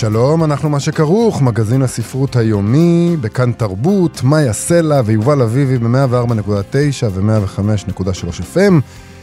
שלום, אנחנו מה שכרוך, מגזין הספרות היומי, בכאן תרבות, מאיה סלע ויובל אביבי ב-104.9 ו-105.3 FM.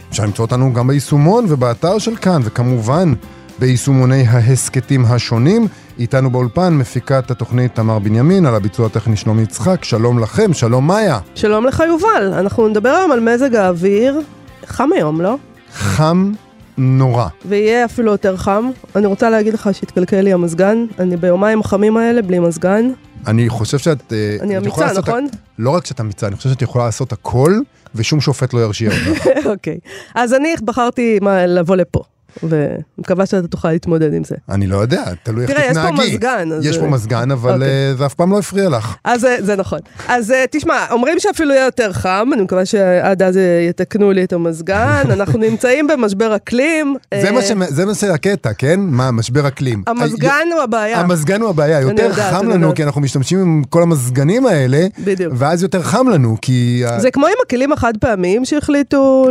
אפשר למצוא אותנו גם ביישומון ובאתר של כאן, וכמובן ביישומוני ההסכתים השונים. איתנו באולפן מפיקת התוכנית תמר בנימין, על הביצוע הטכני שלומי יצחק. שלום לכם, שלום מאיה. שלום לך יובל, אנחנו נדבר היום על מזג האוויר. חם היום, לא? חם נורא. ויהיה אפילו יותר חם. אני רוצה להגיד לך שהתקלקל לי המזגן, אני ביומיים החמים האלה בלי מזגן. אני חושב שאת... אה, אני אמיצה, נכון? לא רק שאת אמיצה, אני חושב שאת יכולה לעשות הכל, ושום שופט לא ירשיע אותך. אוקיי. אז אני בחרתי מה, לבוא לפה, ומקווה שאתה תוכל להתמודד עם זה. אני לא יודע, תלוי איך תראה, יש תתנהגי. פה מזגן, אז- יש פה מזגן, אבל אוקיי. אה, זה אף פעם לא הפריע לך. אז אה, זה נכון. אז אה, תשמע, אומרים שאפילו יהיה יותר חם, אני מקווה שעד אז יתקנו לי את המזגן. אנחנו נמצאים במשבר אקלים. זה מה ש- זה מה שהקטע, כן? מה, משבר אקלים. המזגן הוא הבעיה. המזגן הוא הבעיה, יותר יודעת, חם לנו. כי אנחנו משתמשים עם כל המזגנים האלה, בדיוק. ואז יותר חם לנו, כי... זה כמו עם הכלים החד פעמיים שהחליטו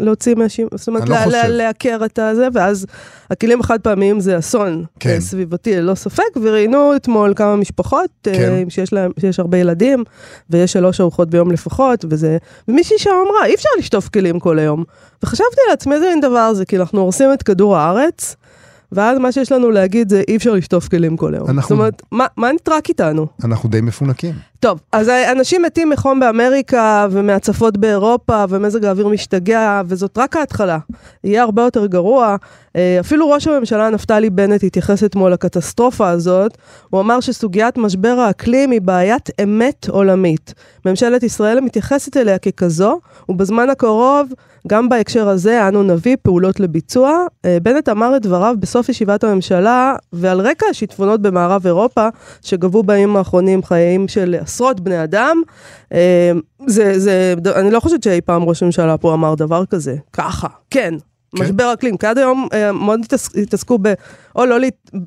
להוציא מהשימוש, זאת אומרת, לא לעקר את הזה, ואז הכלים החד פעמיים זה אסון כן. אה, סביבתי, ללא ספק, וראיינו אתמול כמה משפחות, אה, כן. שיש להם, שיש הרבה ילדים, ויש שלוש ארוחות ביום לפחות, וזה, ומישהי שם אמרה, אי אפשר לשטוף כלים כל היום. וחשבתי לעצמי, איזה מין דבר זה, כי אנחנו הורסים את כדור הארץ. ואז מה שיש לנו להגיד זה אי אפשר לשטוף כלים כל היום. אנחנו- זאת אומרת, מה, מה נטרק איתנו? אנחנו די מפונקים. טוב, אז אנשים מתים מחום באמריקה ומהצפות באירופה ומזג האוויר משתגע, וזאת רק ההתחלה. יהיה הרבה יותר גרוע. אה, אפילו ראש הממשלה נפתלי בנט התייחס אתמול לקטסטרופה הזאת. הוא אמר שסוגיית משבר האקלים היא בעיית אמת עולמית. ממשלת ישראל מתייחסת אליה ככזו, ובזמן הקרוב, גם בהקשר הזה, אנו נביא פעולות לביצוע. אה, בנט אמר את דבריו בסוף ישיבת הממשלה, ועל רקע השיטפונות במערב אירופה, שגבו בימים האחרונים חיים של עשרות בני אדם. אה, זה, זה, אני לא חושבת שאי פעם ראש הממשלה פה אמר דבר כזה. ככה, כן. כן. משבר אקלים, כי עד היום אה, מאוד התעס- התעסקו ב... או לא,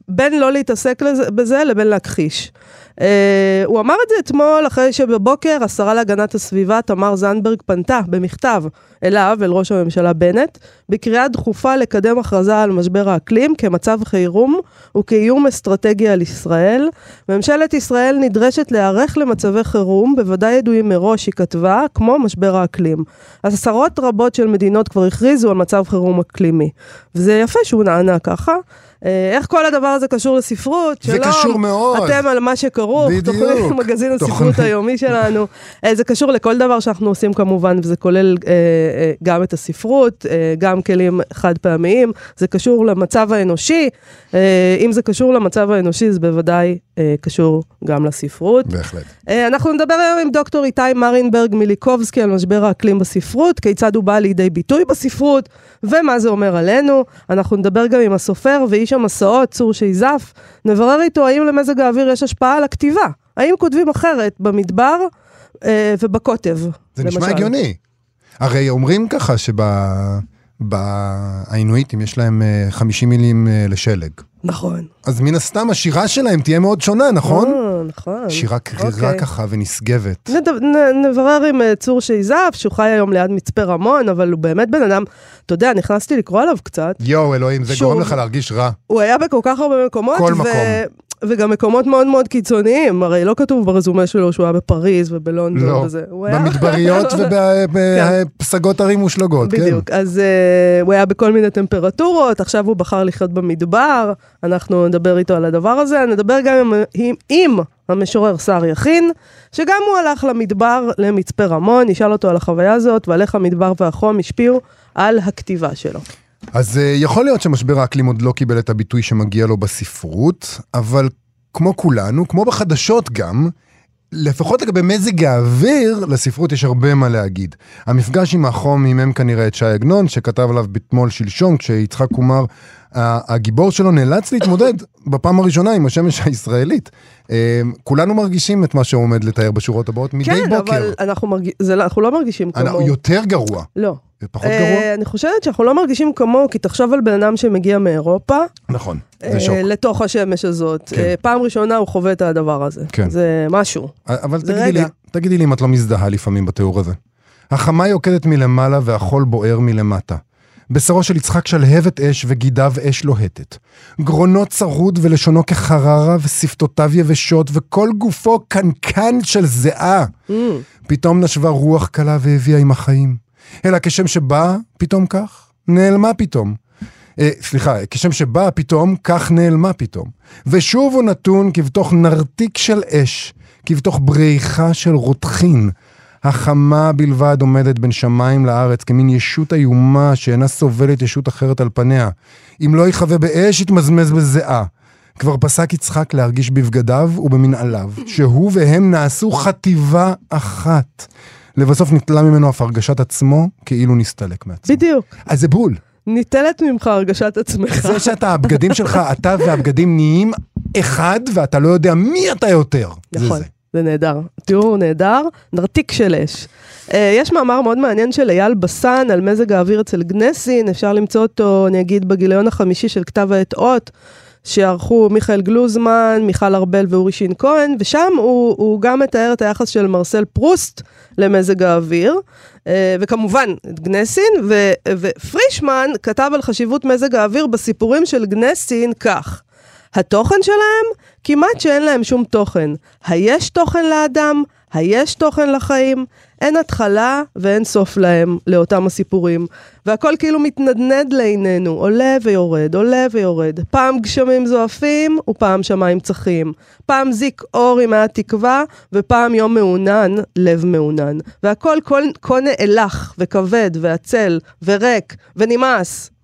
בין לא להתעסק בזה לבין להכחיש. אה, הוא אמר את זה אתמול אחרי שבבוקר השרה להגנת הסביבה תמר זנדברג פנתה במכתב אליו, אל ראש הממשלה בנט, בקריאה דחופה לקדם הכרזה על משבר האקלים כמצב חירום וכאיום אסטרטגי על ישראל. ממשלת ישראל נדרשת להיערך למצבי חירום, בוודאי ידועים מראש, היא כתבה, כמו משבר האקלים. עשרות רבות של מדינות כבר הכריזו על מצב חירום אקלימי. וזה יפה שהוא נענה ככה. אה, איך כל הדבר הזה קשור לספרות? זה שלום, קשור מאוד. אתם על מה שכרוך, בדיוק. תוכנית מגזין הספרות. היומי שלנו. אה, זה קשור לכל דבר שאנחנו עושים כמובן, וזה כולל אה, אה, גם את הספרות, אה, גם כלים חד פעמיים, זה קשור למצב האנושי. אה, אם זה קשור למצב האנושי, זה בוודאי אה, קשור גם לספרות. בהחלט. אה, אנחנו נדבר היום עם דוקטור איתי מרינברג מיליקובסקי על משבר האקלים בספרות, כיצד הוא בא לידי ביטוי בספרות, ומה זה אומר עלינו. אנחנו נדבר גם עם הסופר ואיש המסעות, צור שייזף. נברר איתו האם למזג האוויר יש השפעה על הכתיבה. האם כותבים אחרת במדבר אה, ובקוטב, זה נשמע למשל. הגיוני. הרי אומרים ככה שבאינואיטים יש להם אה, 50 מילים אה, לשלג. נכון. אז מן הסתם השירה שלהם תהיה מאוד שונה, נכון? אה, נכון. שירה קרירה אוקיי. ככה ונשגבת. נברר עם אה, צור שייזף, שהוא חי היום ליד מצפה רמון, אבל הוא באמת בן אדם, אתה יודע, נכנסתי לקרוא עליו קצת. יואו, אלוהים, זה. גורם לך להרגיש רע. הוא היה בכל כך הרבה מקומות. כל. מקום. וגם מקומות מאוד מאוד קיצוניים, הרי לא כתוב ברזומה שלו שהוא היה בפריז ובלונדון לא, וזה. היה- במדבריות ובפסגות ערים מושלגות, כן. בדיוק, אז uh, הוא היה בכל מיני טמפרטורות, עכשיו הוא בחר לחיות במדבר, אנחנו נדבר איתו על הדבר הזה, נדבר גם עם, עם, עם המשורר שר יכין, שגם הוא הלך למדבר, למצפה רמון, נשאל אותו על החוויה הזאת ועל איך המדבר והחום השפיעו על הכתיבה שלו. אז אה, יכול להיות שמשבר האקלים עוד לא קיבל את הביטוי שמגיע לו בספרות, אבל כמו כולנו, כמו בחדשות גם, לפחות לגבי מזג האוויר, לספרות יש הרבה מה להגיד. המפגש עם החום הימם כנראה את ש"י עגנון, שכתב עליו בתמול שלשום, כשיצחק קומר הגיבור שלו נאלץ להתמודד בפעם הראשונה עם השמש הישראלית. אה, כולנו מרגישים את מה שהוא עומד לתאר בשורות הבאות מדי כן, בוקר. אבל אנחנו, מרג... זה, לא- אנחנו לא מרגישים אנחנו- כמוהו. יותר גרוע. לא. פחות אה, גרוע? אני חושבת שאנחנו לא מרגישים כמוהו, כי תחשוב על בן אדם שמגיע מאירופה, נכון, אה, זה שוק. לתוך השמש הזאת. כן. פעם ראשונה הוא חווה את הדבר הזה. כן. זה משהו. אבל זה תגידי לי. תגידי לי אם את לא מזדהה לפעמים בתיאור הזה. החמה יוקדת מלמעלה והחול בוער מלמטה. בשרו של יצחק שלהבת אש וגידיו אש לוהטת. גרונו צרוד ולשונו כחררה ושפתותיו יבשות וכל גופו קנקן של זיעה. Mm. פתאום נשבה רוח קלה והביאה עם החיים. אלא כשם שבאה, פתאום כך, נעלמה פתאום. אה, סליחה, כשם שבאה פתאום, כך נעלמה פתאום. ושוב הוא נתון כבתוך נרתיק של אש, כבתוך בריחה של רותחין. החמה בלבד עומדת בין שמיים לארץ כמין ישות איומה שאינה סובלת ישות אחרת על פניה. אם לא יכבה באש, יתמזמז בזיעה. כבר פסק יצחק להרגיש בבגדיו ובמנעליו, שהוא והם נעשו חטיבה אחת. לבסוף ניטלה ממנו אף הרגשת עצמו, כאילו נסתלק מעצמו. בדיוק. אז זה בול. ניטלת ממך הרגשת עצמך. זה שאתה, הבגדים שלך, אתה והבגדים נהיים אחד, ואתה לא יודע מי אתה יותר. נכון, זה. זה נהדר. תיאור נהדר, נרתיק של אש. Uh, יש מאמר מאוד מעניין של אייל בסן על מזג האוויר אצל גנסין, אפשר למצוא אותו, אני אגיד, בגיליון החמישי של כתב העת אות, שערכו מיכאל גלוזמן, מיכל ארבל ואורי שין כהן, ושם הוא, הוא גם מתאר את היחס של מרסל פרוסט למזג האוויר, uh, וכמובן את גנסין, ו, ופרישמן כתב על חשיבות מזג האוויר בסיפורים של גנסין כך: התוכן שלהם? כמעט שאין להם שום תוכן. היש תוכן לאדם? היש תוכן לחיים? אין התחלה ואין סוף להם, לאותם הסיפורים. והכל כאילו מתנדנד לעינינו, עולה ויורד, עולה ויורד. פעם גשמים זועפים ופעם שמיים צחים. פעם זיק אור עם תקווה, ופעם יום מעונן, לב מעונן. והכל כה נאלח וכבד ועצל וריק ונמאס.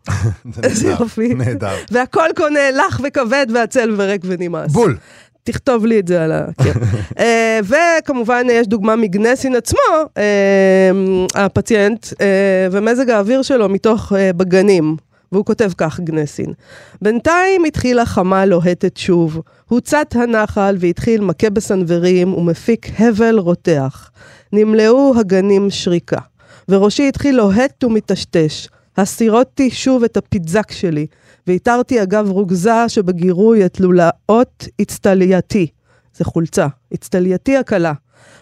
איזה יופי. נהדר. והכל כה נאלח וכבד ועצל וריק ונמאס. בול. תכתוב לי את זה על הקיר. אה, וכמובן יש דוגמה מגנסין עצמו, אה, הפציינט, אה, ומזג האוויר שלו מתוך בגנים. והוא כותב כך, גנסין. בינתיים התחילה חמה לוהטת שוב. הוצת הנחל והתחיל מכה בסנוורים ומפיק הבל רותח. נמלאו הגנים שריקה. וראשי התחיל לוהט ומטשטש. הסירותי שוב את הפיזק שלי, והתרתי אגב רוגזה שבגירוי את לולאות אצטלייתי. זה חולצה, אצטלייתי הקלה.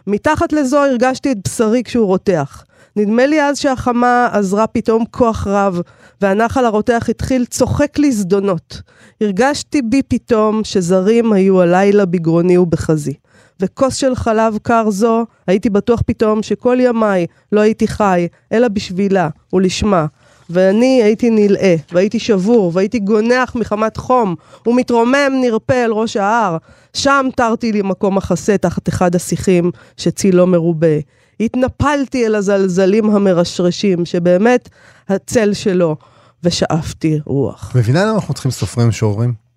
מתחת לזו הרגשתי את בשרי כשהוא רותח. נדמה לי אז שהחמה עזרה פתאום כוח רב, והנחל הרותח התחיל צוחק לי זדונות. הרגשתי בי פתאום שזרים היו הלילה בגרוני ובחזי. וכוס של חלב קר זו, הייתי בטוח פתאום שכל ימיי לא הייתי חי, אלא בשבילה ולשמה. ואני הייתי נלאה, והייתי שבור, והייתי גונח מחמת חום, ומתרומם נרפה אל ראש ההר. שם תרתי לי מקום מחסה תחת אחד השיחים, שצילו מרובה. התנפלתי אל הזלזלים המרשרשים, שבאמת הצל שלו, ושאפתי רוח. מבינה למה אנחנו צריכים סופרים משוררים?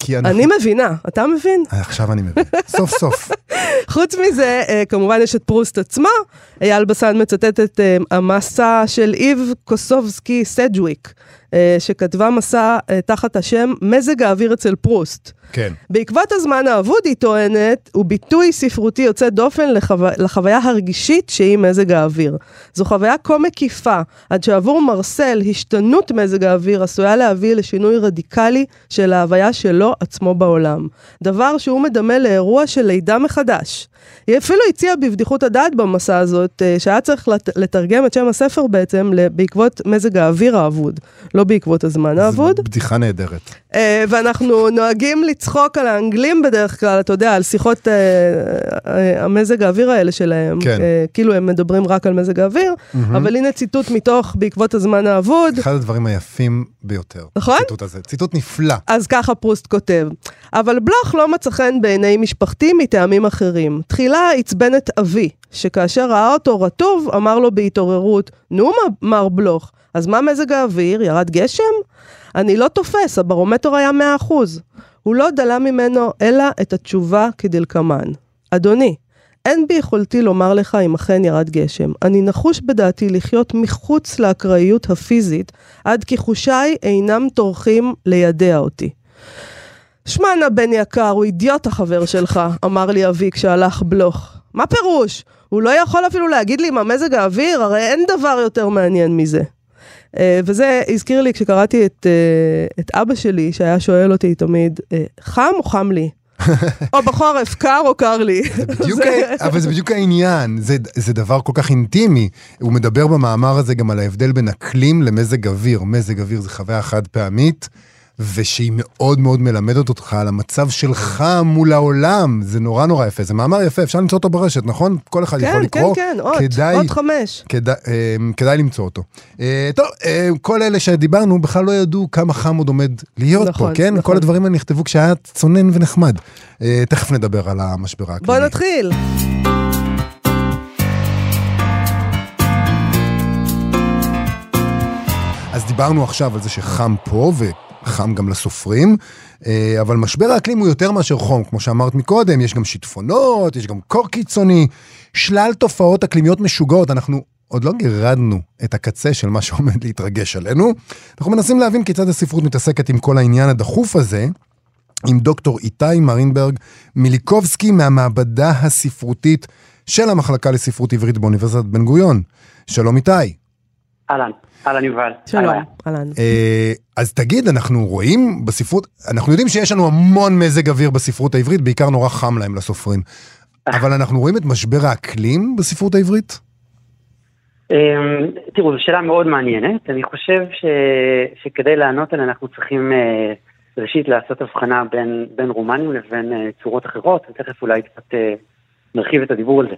כי אנחנו... אני מבינה, אתה מבין? עכשיו אני מבין. סוף סוף. חוץ מזה, אה, כמובן יש את פרוסט עצמו. אייל בסן מצטט את אה, המסה של איב קוסופסקי סדג'וויק, אה, שכתבה מסה אה, תחת השם מזג האוויר אצל פרוסט. כן. בעקבות הזמן האבוד, היא טוענת, הוא ביטוי ספרותי יוצא דופן לחו... לחוויה הרגישית שהיא מזג האוויר. זו חוויה כה מקיפה, עד שעבור מרסל, השתנות מזג האוויר עשויה להביא לשינוי רדיקלי של ההוויה שלו עצמו בעולם. דבר שהוא מדמה לאירוע של לידה מחדש. היא אפילו הציעה בבדיחות הדעת במסע הזאת, אה, שהיה צריך לת... לתרגם את שם הספר בעצם בעקבות מזג האוויר האבוד, לא בעקבות הזמן האבוד. זו בדיחה נהדרת. אה, ואנחנו נוהגים לצחוק על האנגלים בדרך כלל, אתה יודע, על שיחות אה, אה, המזג האוויר האלה שלהם. כן. אה, כאילו הם מדברים רק על מזג האוויר, אבל הנה ציטוט מתוך בעקבות הזמן האבוד. אחד הדברים היפים ביותר. נכון? הציטוט הזה. ציטוט נפלא. אז ככה פרוסט כותב, אבל בלוך לא מצא חן בעיני משפחתי מטעמים אחרים. תחילה עצבן את אבי, שכאשר ראה אותו רטוב, אמר לו בהתעוררות, נו מר בלוך, אז מה מזג האוויר? ירד גשם? אני לא תופס, הברומטר היה 100%. הוא לא דלה ממנו אלא את התשובה כדלקמן. אדוני, אין ביכולתי לומר לך אם אכן ירד גשם. אני נחוש בדעתי לחיות מחוץ לאקראיות הפיזית, עד כי חושיי אינם טורחים לידע אותי. שמע נא בן יקר, הוא אידיוט החבר שלך, אמר לי אבי כשהלך בלוך. מה פירוש? הוא לא יכול אפילו להגיד לי מה מזג האוויר? הרי אין דבר יותר מעניין מזה. Uh, וזה הזכיר לי כשקראתי את, uh, את אבא שלי, שהיה שואל אותי תמיד, uh, חם או חם לי? או בחורף, קר או קר לי. בדיוק, אבל זה בדיוק העניין, זה, זה דבר כל כך אינטימי. הוא מדבר במאמר הזה גם על ההבדל בין אקלים למזג אוויר. מזג אוויר זה חוויה חד פעמית, ושהיא מאוד מאוד מלמדת אותך על המצב שלך מול העולם. זה נורא נורא יפה, זה מאמר יפה, אפשר למצוא אותו ברשת, נכון? כל אחד כן, יכול כן, לקרוא. כן, אות, כדאי, אות חמש. כדאי, אה, כדאי למצוא אותו. אה, טוב, אה, כל אלה שדיברנו בכלל לא ידעו כמה חם עוד עומד להיות נכון, פה, כן? נכון. כל הדברים האלה נכתבו כשהיה צונן ונחמד. אה, תכף נדבר על המשבר האקלימי. בוא נתחיל. דיברנו עכשיו על זה שחם פה וחם גם לסופרים, אה, אבל משבר האקלים הוא יותר מאשר חום, כמו שאמרת מקודם, יש גם שיטפונות, יש גם קור קיצוני, שלל תופעות אקלימיות משוגעות, אנחנו עוד לא גירדנו את הקצה של מה שעומד להתרגש עלינו. אנחנו מנסים להבין כיצד הספרות מתעסקת עם כל העניין הדחוף הזה, עם דוקטור איתי מרינברג מיליקובסקי מהמעבדה הספרותית של המחלקה לספרות עברית באוניברסיטת בן גוריון. שלום איתי. אהלן, אהלן יובל. שלום, אהלן. אה, אז תגיד, אנחנו רואים בספרות, אנחנו יודעים שיש לנו המון מזג אוויר בספרות העברית, בעיקר נורא חם להם לסופרים. אבל אנחנו רואים את משבר האקלים בספרות העברית? אמ, תראו, זו שאלה מאוד מעניינת. אני חושב ש... שכדי לענות עליה אנחנו צריכים אה, ראשית לעשות הבחנה בין, בין רומנים לבין אה, צורות אחרות, ותכף אולי קצת אה, נרחיב את הדיבור על זה.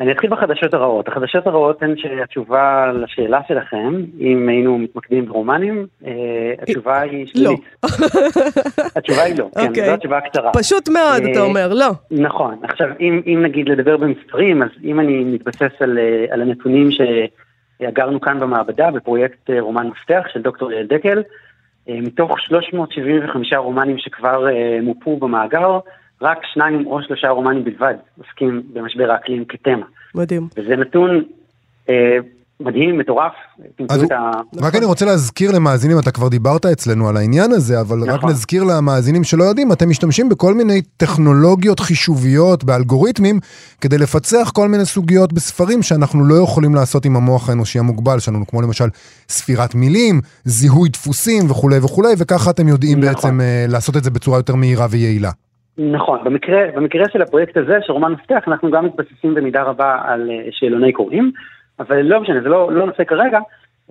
אני אתחיל בחדשות הרעות. החדשות הרעות הן שהתשובה לשאלה שלכם, אם היינו מתמקדים ברומנים, אה, התשובה היא לא. שלילית. התשובה היא לא, כן, אוקיי. זו התשובה הקצרה. פשוט מאוד, אתה אה, אומר, לא. נכון. עכשיו, אם, נגיד לדבר במספרים, אז אם אני מתבסס על, אה, הנתונים שאגרנו כאן במעבדה בפרויקט רומן מפתח של דוקטור יעל דקל, מתוך 375 רומנים שכבר מופו במאגר, רק שניים או שלושה רומנים בלבד עוסקים במשבר האקלים כתמה. מדהים. וזה נתון אה, מדהים, מטורף. אז את ה... רק אני רוצה להזכיר למאזינים, אתה כבר דיברת אצלנו על העניין הזה, אבל רק נכון. נזכיר למאזינים שלא יודעים, אתם משתמשים בכל מיני טכנולוגיות חישוביות, באלגוריתמים, כדי לפצח כל מיני סוגיות בספרים שאנחנו לא יכולים לעשות עם המוח האנושי המוגבל שלנו, כמו למשל ספירת מילים, זיהוי דפוסים וכולי וכולי, וככה אתם יודעים נכון. בעצם אה, לעשות את זה בצורה יותר מהירה ויעילה. נכון, במקרה, במקרה של הפרויקט הזה, של רומן מפתח, אנחנו גם מתבססים במידה רבה על אה, שאלוני קוראים, אבל לא משנה, זה לא, לא נושא כרגע,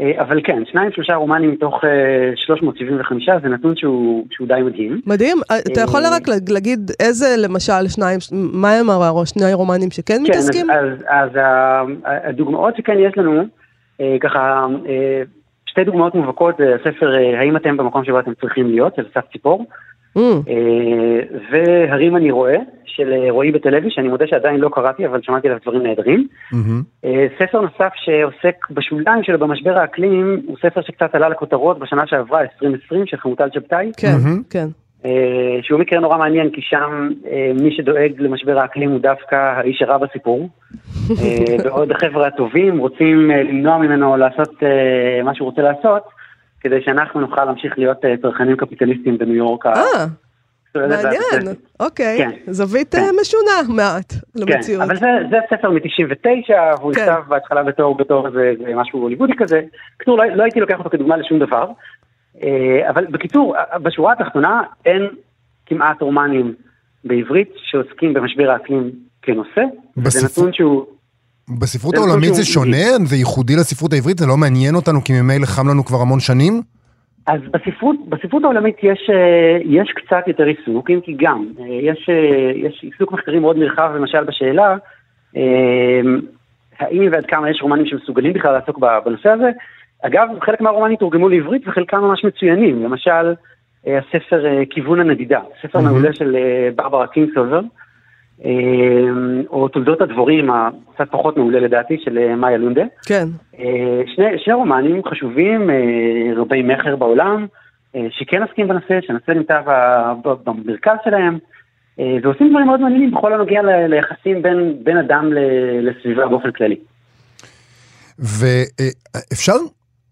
אה, אבל כן, שניים שלושה רומנים מתוך אה, 375 זה נתון שהוא, שהוא די מדהים. מדהים. אתה יכול אה, רק להגיד איזה, למשל, שניים, מה הם שני הרומנים שכן כן, מתעסקים? אז, אז, אז ה- הדוגמאות שכן יש לנו, אה, ככה, אה, שתי דוגמאות מובהקות, הספר אה, "האם אתם במקום שבו אתם צריכים להיות" של אסף ציפור, Mm, אה, והרים אני רואה, של אה, רועי בתל-אביב, שאני מודה שעדיין לא קראתי, אבל שמעתי עליו דברים נהדרים. אה, ספר נוסף שעוסק בשוליים שלו במשבר האקלים, הוא ספר שקצת עלה לכותרות בשנה שעברה, 2020, של חמוטל שבתאי, כן, מהמם. כן. אה, שהוא מקרה נורא מעניין, כי שם מי שדואג למשבר האקלים הוא דווקא האיש הרע בסיפור, אה, בעוד החבר'ה הטובים רוצים למנוע ממנו לעשות מה שהוא רוצה לעשות, כדי שאנחנו נוכל להמשיך להיות אה, צרכנים קפיטליסטים בניו יורק. אה, מעניין. אוקיי. כן. זווית כן. אה, משונה מעט למציאות. כן, אבל זה, זה ספר מ-99, והוא כן. נכתב בהתחלה בתור, בתור איזה, משהו הוליוודי כזה. בקיצור, לא, לא הייתי לוקח אותו כדוגמה לשום דבר. אה, אבל בקיצור, בשורה התחתונה אין כמעט רומנים בעברית שעוסקים במשבר האקלים כנושא. זה נתון שהוא... בספרות העולמית זה שונה? זה ייחודי לספרות העברית? זה לא מעניין אותנו כי ממילא חם לנו כבר המון שנים? אז בספרות, בספרות העולמית יש, אה, יש קצת יותר עיסוק, אם כי גם. אה, יש, אה, יש עיסוק מחקרי מאוד נרחב, למשל בשאלה, האם ועד כמה יש רומנים שמסוגלים בכלל לעסוק בנושא הזה. אגב, חלק מהרומנים תורגמו לעברית וחלקם ממש מצוינים. למשל, הספר כיוון הנדידה, ספר מהמם. מעולה של ברברה קינגסובר, אה, או תולדות הדבורים, הקצת פחות מעולה לדעתי, של אה, מאיה לונדה. כן. אה, שני, שני רומנים חשובים, אה, רבי מכר בעולם, שכן עוסקים בנושא, שהנושא נמצא במרכז שלהם, ועושים דברים מאוד מעניינים בכל הנוגע ליחסים בין, בין אדם ל- לסביבה באופן כללי. ואפשר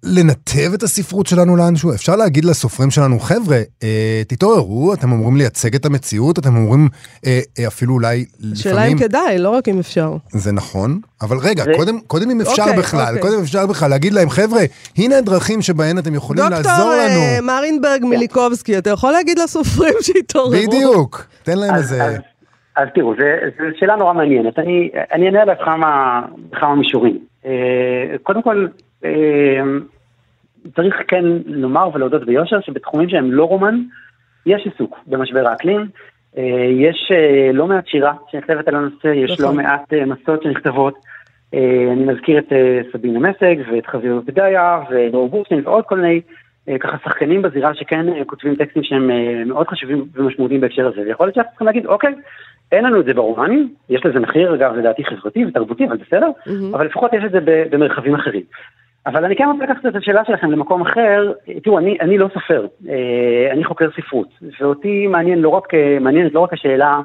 לנתב את הספרות שלנו לאנשהו? אפשר להגיד לסופרים שלנו, חבר'ה, אה, תתעוררו, אתם אמורים לייצג את המציאות, אתם אמורים אה, אה, אפילו אולי השאלה לפעמים... אם כדאי, לא רק אם אפשר. זה נכון, אבל רגע, זה- קודם, קודם אם אפשר אוקיי, בכלל, אוקיי. קודם אפשר בכלל להגיד להם, חבר'ה, הנה הדרכים שבהן אתם יכולים לעזור דוקטור אה, לנו. מרינברג מיליקובסקי, אתה יכול להגיד לסופרים שהתעוררו? בדיוק, תן להם אז, איזה... אז, אז תראו, זו שאלה נורא מעניינת. אני, אני אענה עליה בכמה, מישורים. אה, קודם כל, צריך כן לומר ולהודות ביושר שבתחומים שהם לא רומן, יש עיסוק במשבר האקלים. אה, יש אה, לא מעט שירה שנכתבת על הנושא, יש נכון. לא מעט אה, מסות שנכתבות. אני מזכיר את סבינה מסג ואת חביב פדיה ודרור בורשטיין ועוד כל מיני ככה שחקנים בזירה שכן כותבים טקסטים שהם מאוד חשובים ומשמעותיים בהקשר הזה. ויכול להיות שאנחנו צריכים להגיד, אוקיי, אין לנו את זה ברומנים, יש לזה מחיר אגב לדעתי חברתי ותרבותי, אבל בסדר. אבל לפחות יש את זה במרחבים אחרים. אבל אני כן רוצה לקחת את השאלה שלכם למקום אחר, תראו, אני, אני לא סופר, אה, אני חוקר ספרות, ואותי מעניין לא רק, אה, מעניינת לא רק השאלה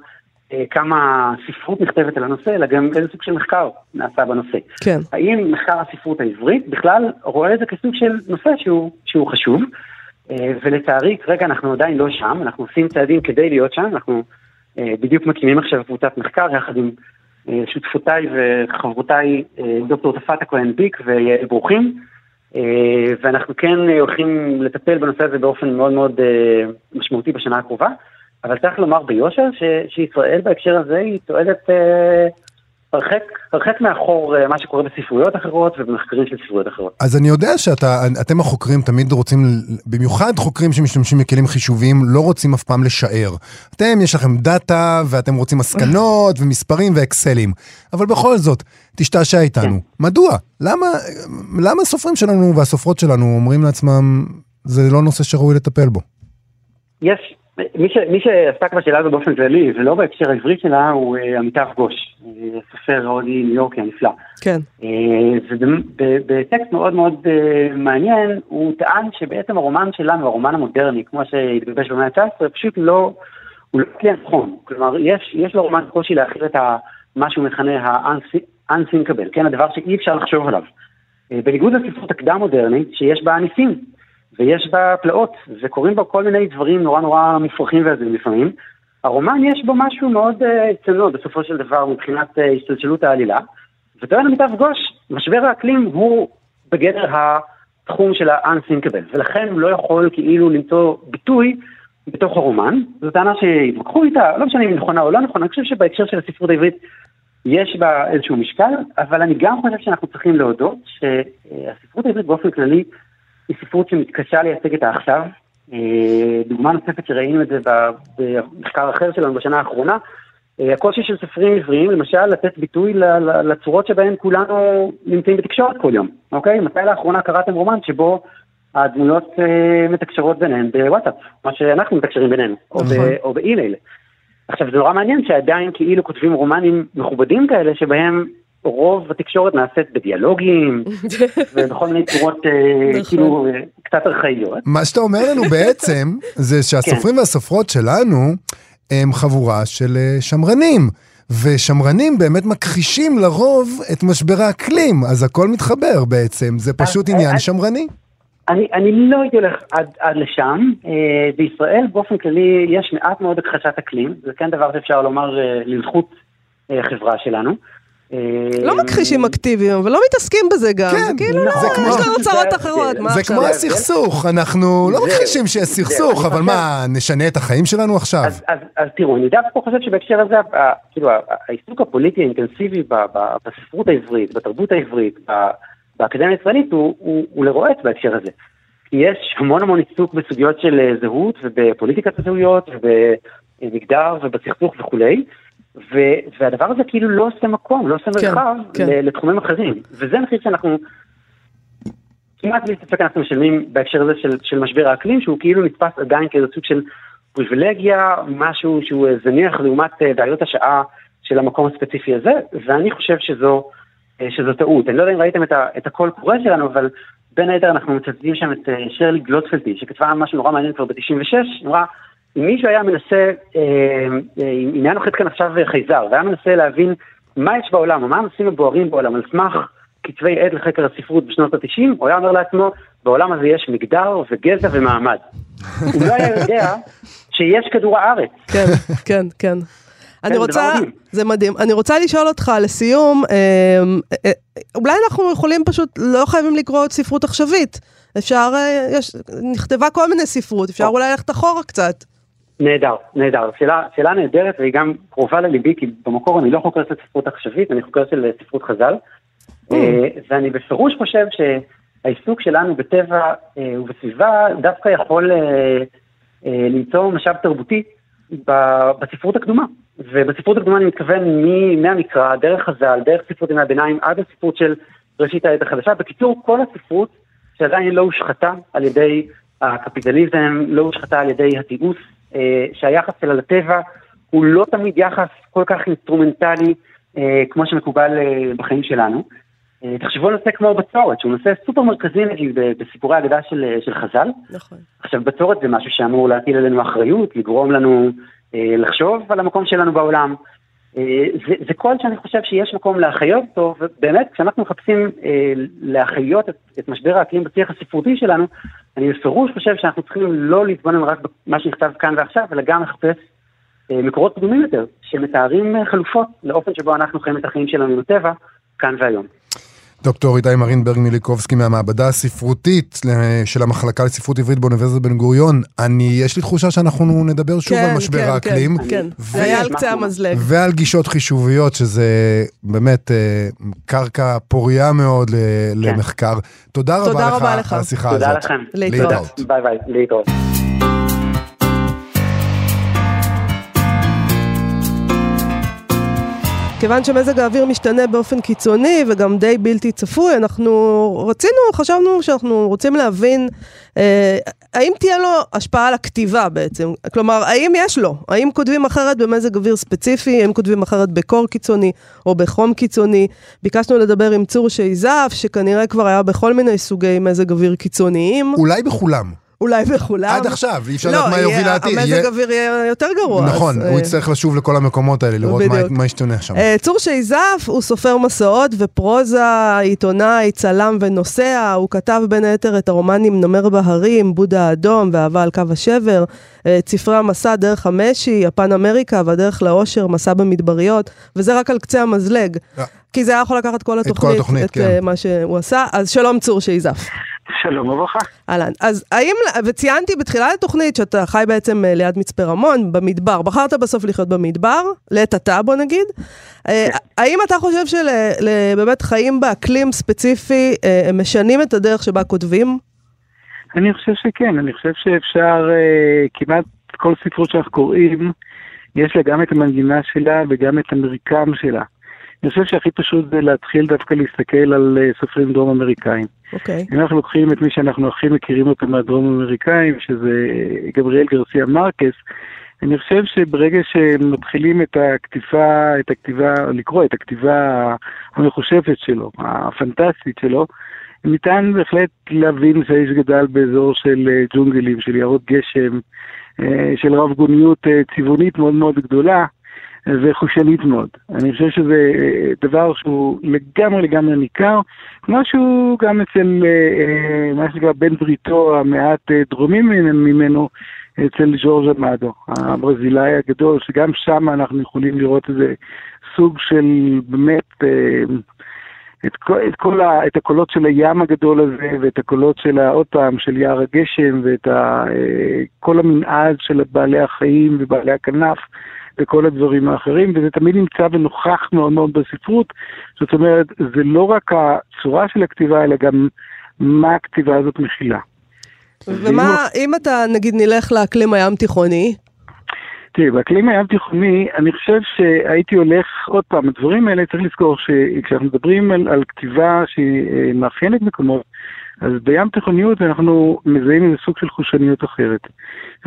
אה, כמה ספרות נכתבת על הנושא, אלא גם איזה סוג של מחקר נעשה בנושא. כן. האם מחקר הספרות העברית בכלל רואה את זה כסוג של נושא שהוא, שהוא חשוב, ולצערי כרגע אנחנו עדיין לא שם, אנחנו עושים צעדים כדי להיות שם, אנחנו בדיוק מקימים עכשיו קבוצת מחקר יחד עם שותפותיי וחברותיי אה, דוקטור תפת הכהן ביק ויעל ברוכים, אה, ואנחנו כן אה, הולכים לטפל בנושא הזה באופן מאוד מאוד משמעותי בשנה הקרובה, אבל צריך לומר ביושר ש- שישראל בהקשר הזה היא אה, הרחק, הרחק מאחור אה, מה שקורה בספרויות אחרות ובמחקרים של ספרויות אחרות. אז אני יודע שאתם החוקרים תמיד רוצים, במיוחד חוקרים שמשתמשים בכלים חישוביים, לא רוצים אף פעם לשער. אתם, יש לכם דאטה, ואתם רוצים מסקנות, ומספרים ואקסלים. אבל בכל זאת, תשתעשע איתנו. מדוע? למה, למה הסופרים שלנו והסופרות שלנו אומרים לעצמם, זה לא נושא שראוי לטפל בו? יש, מי, ש, מי שעסק בשאלה הזו באופן כללי, ולא בהקשר העברי שלה, הוא אה, עמיתב גוש, אה, סופר הודי ניו יורקי הנפלא. כן. אה, ובטקסט מאוד מאוד אה, מעניין, הוא טען שבעצם הרומן שלנו, הרומן המודרני, כמו שהתגבש במאה ה-19, פשוט לא, הוא לא כלי הנכון. כלומר, יש, יש לרומן קושי להכיל את ה, מה שהוא מכנה ה-unthinkable, כן, הדבר שאי אפשר לחשוב עליו. אה, בניגוד לספרות הקדם-מודרנית, שיש בה ניסים, ויש בה פלאות, וקורים בה כל מיני דברים נורא נורא מופרכים והזויים לפעמים. הרומן יש בו משהו מאוד אה, צנוע בסופו של דבר מבחינת אה, השתלשלות העלילה. וטוען עמיתב גוש, משבר האקלים הוא בגדר התחום של ה-unthinkable, ולכן הוא לא יכול כאילו למצוא ביטוי בתוך הרומן. זו טענה שהתווכחו איתה, לא משנה אם היא נכונה או לא נכונה, אני חושב שבהקשר של הספרות העברית יש בה איזשהו משקל, אבל אני גם חושב שאנחנו צריכים להודות שהספרות העברית באופן כללי היא ספרות שמתקשה לייצג את העכשיו. אה, דוגמה נוספת שראינו את זה במחקר אחר שלנו בשנה האחרונה, אה, הקושי של סופרים עבריים, למשל, לתת ביטוי לצורות שבהן כולנו נמצאים בתקשורת כל יום, אוקיי? מתי לאחרונה קראתם רומן שבו הדמויות אה, מתקשרות ביניהן בוואטסאפ, מה שאנחנו מתקשרים בינינו, או, ב- נכון. או באימייל. עכשיו, זה נורא מעניין שעדיין כאילו כותבים רומנים מכובדים כאלה, שבהם רוב התקשורת נעשית בדיאלוגים, ובכל מיני צורות אה, נכון. כאילו אה, קצת ארכאיות. מה שאתה אומר לנו בעצם, זה שהסופרים והסופרות שלנו הם חבורה של אה, שמרנים. ושמרנים באמת מכחישים לרוב את משבר האקלים, אז הכל מתחבר בעצם, זה פשוט אז- עניין אז- שמרני. אני, אני לא הייתי הולך עד, עד לשם. אה, בישראל באופן כללי יש מעט מאוד הכחשת אקלים, זה כן דבר שאפשר לומר אה, לזכות החברה שלנו. אה, לא מכחישים אקטיביים, אבל לא מתעסקים בזה גם. כן, זה כאילו, לא, יש לנו צרות אחרות, מה זה? כמו הסכסוך, אנחנו לא מכחישים שיש סכסוך, אבל מה, נשנה את החיים שלנו עכשיו? אז, תראו, אני דווקא חושב שבהקשר הזה, כאילו, העיסוק הפוליטי האינטנסיבי ב- ב- בספרות העברית, בתרבות העברית, ב- באקדמיה הישראלית, הוא, לרועץ בהקשר הזה. כי יש המון המון עיסוק בסוגיות של אה, זהות ובפוליטיקת הזהויות ובמגדר ובסכסוך וכולי, ו, והדבר הזה כאילו לא עושה מקום, לא עושה כן, מרחב כן. לתחומים אחרים. וזה מחיר שאנחנו כמעט בלי ספק אנחנו משלמים בהקשר הזה של, של משבר האקלים, שהוא כאילו נתפס עדיין כאיזה סוג של פריבילגיה, משהו שהוא אה, זניח לעומת אה, בעיות השעה של המקום הספציפי הזה, ואני חושב שזו, אה, שזו טעות. אני לא יודע אם ראיתם את, ה, את הקול קורא שלנו, אבל בין היתר אנחנו מצטטים שם את שרלי גלוטפלטי, שכתבה משהו נורא מעניין כבר ב-96, נורא אם מישהו היה מנסה, אה, אם היה נוחת כאן עכשיו חייזר, והיה מנסה להבין מה יש בעולם, או מה הנושאים הבוערים בעולם, על סמך כתבי עת לחקר הספרות בשנות ה-90, הוא היה אומר לעצמו, בעולם הזה יש מגדר וגזע ומעמד. הוא לא היה יודע שיש כדור הארץ. כן, כן, כן. אני רוצה, זה מדהים, אני רוצה לשאול אותך לסיום, אולי אנחנו יכולים פשוט, לא חייבים לקרוא ספרות עכשווית. אפשר, יש, נכתבה כל מיני ספרות, אפשר אולי ללכת אחורה קצת. נהדר, נהדר. שאלה, שאלה נהדרת והיא גם קרובה לליבי, כי במקור אני לא חוקר של ספרות עכשווית, אני חוקר של ספרות חז"ל. Mm. ואני בפירוש חושב שהעיסוק שלנו בטבע ובסביבה דווקא יכול למצוא משאב תרבותי בספרות הקדומה. ובספרות הקדומה אני מתכוון מהמקרא, דרך חז"ל, דרך ספרות ימי הביניים, עד הספרות של ראשית העת החדשה. בקיצור, כל הספרות שעדיין לא הושחתה על ידי הקפיטליזם, לא הושחתה על ידי התיעוש, אה, שהיחס שלה לטבע הוא לא תמיד יחס כל כך אינסטרומנטלי אה, כמו שמקובל אה, בחיים שלנו. תחשבו על נושא כמו בצורת, שהוא נושא סופר מרכזי נגיד בסיפורי האגדה של, של חז"ל. נכון. עכשיו בצורת זה משהו שאמור להטיל עלינו אחריות, לגרום לנו אה, לחשוב על המקום שלנו בעולם. אה, זה, זה קול שאני חושב שיש מקום להחיות אותו, ובאמת כשאנחנו מחפשים אה, להחיות את, את משבר האקלים בשיח הספרותי שלנו, אני בפירוש חושב שאנחנו צריכים לא להתבונן רק במה שנכתב כאן ועכשיו, אלא גם לחפש אה, מקורות קדומים יותר, שמתארים אה, חלופות לאופן שבו אנחנו חיים את החיים שלנו בטבע, כאן והיום. דוקטור איתי מרינברג מיליקובסקי מהמעבדה הספרותית של המחלקה לספרות עברית באוניברסיטת בן גוריון. אני, יש לי תחושה שאנחנו נדבר שוב כן, על משבר כן, האקלים. כן, כן. ו... היה על קצה המזלג. ועל גישות חישוביות, שזה באמת אה, קרקע פוריה מאוד כן. למחקר. תודה, תודה רבה, רבה לך על השיחה תודה הזאת. לכם. להתראות. ביי ביי, להתראות. כיוון שמזג האוויר משתנה באופן קיצוני וגם די בלתי צפוי, אנחנו רצינו, חשבנו שאנחנו רוצים להבין אה, האם תהיה לו השפעה על הכתיבה בעצם. כלומר, האם יש לו? האם כותבים אחרת במזג אוויר ספציפי? האם כותבים אחרת בקור קיצוני או בחום קיצוני? ביקשנו לדבר עם צור שייזף, שכנראה כבר היה בכל מיני סוגי מזג אוויר קיצוניים. אולי בכולם. אולי בכולם. עד עכשיו, אי אפשר לא, לדעת מה יוביל לעתיד. המזג אוויר יהיה יותר גרוע. נכון, הוא אה, יצטרך לשוב לכל המקומות האלה, לראות מה- ישתנה שם. אה, צור שייזף הוא סופר מסעות ופרוזה, עיתונאי, צלם ונוסע, הוא כתב בין היתר את הרומנים נומר בהרים, בודה האדום ואהבה על קו השבר, אה, את ספרי המסע דרך המשי, יפן אמריקה והדרך לאושר, מסע במדבריות, וזה רק על קצה המזלג. כי זה היה יכול לקחת כל כל התוכנית, התוכנית, את כן. מה שהוא עשה, אז שלום צור שייזף. שלום וברכה. אהלן. אז האם, וציינתי בתחילת התוכנית שאתה חי בעצם אה, ליד מצפה רמון, במדבר. בחרת בסוף לחיות במדבר, לעת עתה בוא נגיד. אה, האם אתה חושב שבאמת חיים באקלים ספציפי, אה, משנים את הדרך שבה כותבים? אני חושב שכן, אני חושב שאפשר, אה, כמעט כל ספרות שאנחנו קוראים, יש לה גם את המנגינה שלה וגם את המרקם שלה. אני חושב שהכי פשוט זה להתחיל דווקא להסתכל על אה, סופרים דרום אמריקאים. אוקיי. אם אנחנו לוקחים את מי שאנחנו הכי מכירים אותו מהדרום אמריקאים, שזה אה, גבריאל גרסיה מרקס, אני חושב שברגע שמתחילים את הכתיבה, את הכתיבה, לקרוא את הכתיבה המחושבת שלו, הפנטסטית שלו, ניתן בהחלט להבין שהאיש גדל באזור של אה, ג'ונגלים, של יערות גשם, של רב גוניות צבעונית מאוד מאוד גדולה אה, וחושנית מאוד. אני חושב שזה אה, דבר שהוא לגמרי לגמרי ניכר, משהו גם אצל אה, אה, מה שנקרא בן בריתו המעט דרומי ממנו, אצל ז'ורג' אמדו, הברזילאי הגדול, שגם שם אנחנו יכולים לראות איזה סוג של באמת... את כל, את, כל ה, את הקולות של הים הגדול הזה, ואת הקולות של, עוד פעם, של יער הגשם, ואת ה, כל המנעד של בעלי החיים ובעלי הכנף, וכל הדברים האחרים, וזה תמיד נמצא ונוכח מאוד מאוד בספרות. זאת אומרת, זה לא רק הצורה של הכתיבה, אלא גם מה הכתיבה הזאת מכילה. ומה, אם אתה נגיד נלך לאקלים הים תיכוני, תראי, באקלים הים תיכוני, אני חושב שהייתי הולך, עוד פעם, הדברים האלה, צריך לזכור שכשאנחנו מדברים על, על כתיבה שהיא אה, מאפיינת מקומות, אז בים תיכוניות אנחנו מזהים איזה סוג של חושניות אחרת.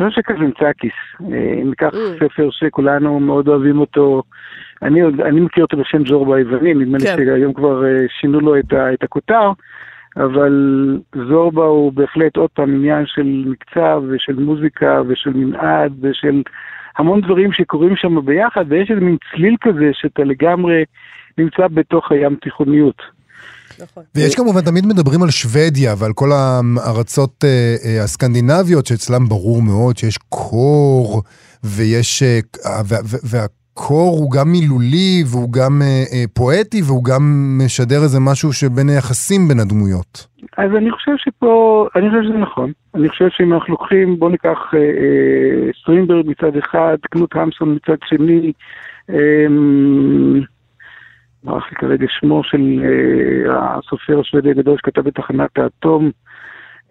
אני חושב שקזנצקיס, אה, אם ניקח. ספר שכולנו מאוד אוהבים אותו, אני, עוד- אני מכיר אותו בשם ג'ורבו היווני, נדמה לי כן. שהיום כבר אה, שינו לו את, ה, את הכותר, אבל זורבה הוא בהחלט עוד פעם עניין של מקצב ושל מוזיקה ושל מנעד ושל המון דברים שקורים שם ביחד, ויש איזה מין צליל כזה שאתה לגמרי נמצא בתוך הים תיכוניות. נכון. ויש כמובן, תמיד מדברים על שוודיה ועל כל הארצות אה, אה, הסקנדינביות, שאצלם ברור מאוד שיש קור, ויש... אה, והקור הוא גם מילולי, והוא גם פואטי, והוא גם משדר איזה משהו שבין היחסים בין הדמויות. אז אני חושב שפה, אני חושב שזה נכון. אני חושב שאם אנחנו לוקחים, בואו ניקח אה, אה, סטרינברג מצד אחד, קנוט המסון מצד שני, אה, ברח לי כרגע שמו של אה, הסופר השוודי הגדול שכתב את תחנת האטום.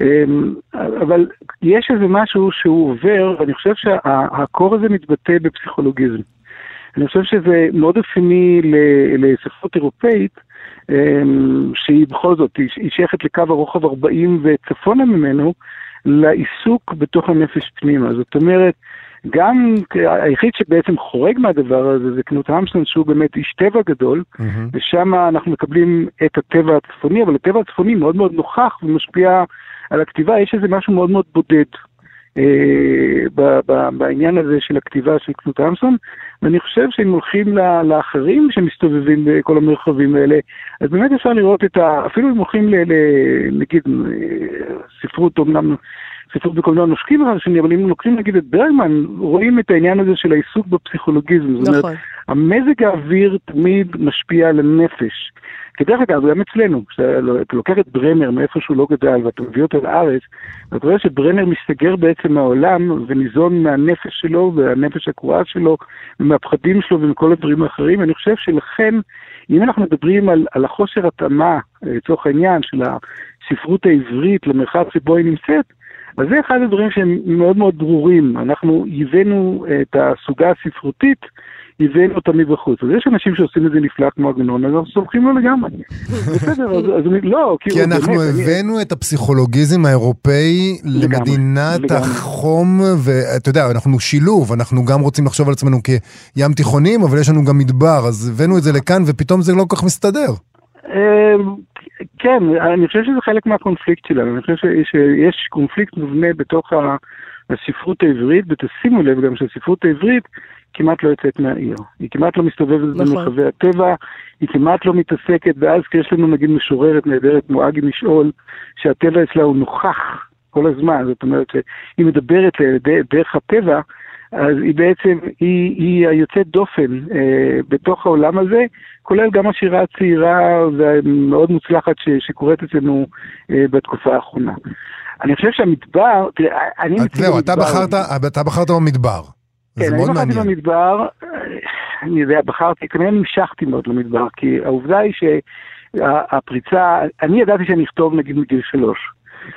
אה, אבל יש איזה משהו שהוא עובר, ואני חושב שהקור הזה מתבטא בפסיכולוגיזם. אני חושב שזה מאוד אופייני לספרות אירופאית, אה, שהיא בכל זאת, היא שייכת לקו הרוחב 40 וצפונה ממנו, לעיסוק בתוך הנפש פנימה. זאת אומרת, גם היחיד שבעצם חורג מהדבר הזה זה קנוט המסון, שהוא באמת איש טבע גדול, mm-hmm. ושם אנחנו מקבלים את הטבע הצפוני, אבל הטבע הצפוני מאוד מאוד נוכח ומשפיע על הכתיבה, יש איזה משהו מאוד מאוד בודד. אה, בעניין הזה של הכתיבה של קנוט המסון, ואני חושב שאם הולכים לאחרים שמסתובבים בכל המרחבים האלה, אז באמת אפשר לראות את ה... אפילו אם הולכים ל... נגיד אה, ספרות אומנם ספרות בקולנוע נושקים אחד לשני, אבל אם לוקחים נגיד את ברגמן, רואים את העניין הזה של העיסוק בפסיכולוגיזם. נכון. זאת אומרת, המזג האוויר תמיד משפיע על הנפש. כי דרך אגב, גם אצלנו, כשאתה לוקח את ברנר מאיפה שהוא לא גדל ואתה מביא אותו לארץ, אתה רואה שברנר מסתגר בעצם מהעולם וניזון מהנפש שלו והנפש הקרואה שלו ומהפחדים שלו ומכל הדברים האחרים. אני חושב שלכן, אם אנחנו מדברים על, על החוסר התאמה, לצורך העניין, של הספרות העברית למרחב שבו היא נמצאת, אז זה אחד הדברים שהם מאוד מאוד ברורים. אנחנו הבאנו את הסוגה הספרותית, הבאנו אותה מבחוץ. אז יש אנשים שעושים את זה נפלא כמו עגנון, אז אנחנו סומכים לו לגמרי. בסדר, אז, אז לא, כי אנחנו באמת, הבאנו אני... את הפסיכולוגיזם האירופאי למדינת לגמרי. החום, ואתה יודע, אנחנו שילוב, אנחנו גם רוצים לחשוב על עצמנו כים תיכונים, אבל יש לנו גם מדבר, אז הבאנו את זה לכאן, ופתאום זה לא כל כך מסתדר. כן, אני חושב שזה חלק מהקונפליקט שלנו, אני חושב שיש קונפליקט מובנה בתוך הספרות העברית, ותשימו לב גם שהספרות העברית כמעט לא יוצאת מהעיר. היא כמעט לא מסתובבת נכון. במרחבי הטבע, היא כמעט לא מתעסקת, ואז כשיש לנו נגיד משוררת נהדרת כמו אגי משעול, שהטבע אצלה הוא נוכח כל הזמן, זאת אומרת שהיא מדברת דרך הטבע, אז היא בעצם, היא, היא היוצאת דופן אה, בתוך העולם הזה, כולל גם השירה הצעירה והמאוד מוצלחת ש, שקורית אצלנו אה, בתקופה האחרונה. אני חושב שהמדבר, תראה, אני... זהו, אתה בחרת, אתה בחרת במדבר. כן, אני בחרתי במדבר, אני יודע, בחרתי, כנראה נמשכתי מאוד למדבר, כי העובדה היא שהפריצה, אני ידעתי שאני אכתוב נגיד מגיל שלוש.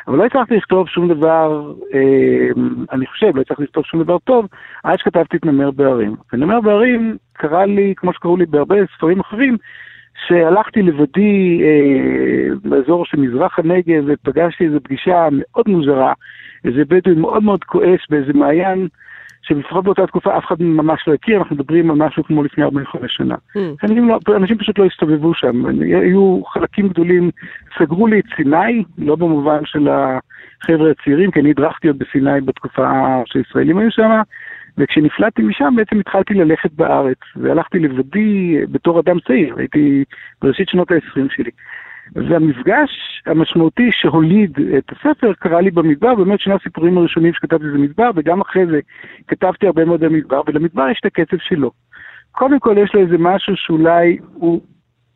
אבל לא הצלחתי לכתוב שום דבר, אה, אני חושב, לא הצלחתי לכתוב שום דבר טוב, עד שכתבתי את נמר בהרים. ונמר בהרים קרה לי, כמו שקראו לי בהרבה ספרים אחרים, שהלכתי לבדי אה, באזור של מזרח הנגב ופגשתי איזו פגישה מאוד מוזרה, איזה בדואי מאוד מאוד כועס באיזה מעיין. שלפחות באותה תקופה אף אחד ממש לא הכיר, אנחנו מדברים על משהו כמו לפני 45 שנה. Mm. אנשים, לא, אנשים פשוט לא הסתובבו שם, היו חלקים גדולים, סגרו לי את סיני, לא במובן של החבר'ה הצעירים, כי אני הדרכתי עוד בסיני בתקופה שישראלים היו שם, וכשנפלטתי משם בעצם התחלתי ללכת בארץ, והלכתי לבדי בתור אדם צעיר, הייתי בראשית שנות ה-20 שלי. והמפגש המשמעותי שהוליד את הספר קרה לי במדבר, באמת שני הסיפורים הראשונים שכתבתי זה מדבר, וגם אחרי זה כתבתי הרבה מאוד על מדבר, ולמדבר יש את הקצב שלו. קודם כל יש לו איזה משהו שאולי הוא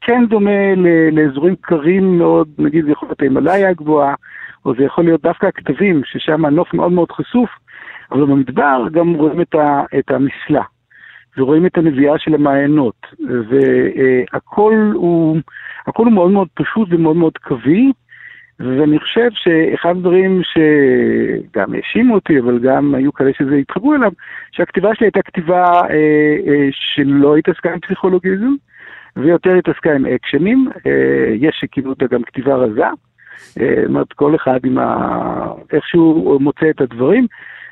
כן דומה לאזורים קרים מאוד, נגיד זה יכול להיות ההימאליה הגבוהה, או זה יכול להיות דווקא הכתבים, ששם הנוף מאוד מאוד חשוף, אבל במדבר גם רואים את, ה, את המסלע, ורואים את הנביאה של המעיינות, והכל הוא... הכל הוא מאוד מאוד פשוט ומאוד מאוד קווי, ואני חושב שאחד הדברים שגם האשימו אותי, אבל גם היו כאלה שזה התחברו אליו, שהכתיבה שלי הייתה כתיבה אה, אה, שלא התעסקה עם פסיכולוגיזם, ויותר התעסקה עם אקשנים, אה, יש שכינו אותה גם כתיבה רזה, זאת אומרת, כל אחד עם ה... איך שהוא מוצא את הדברים,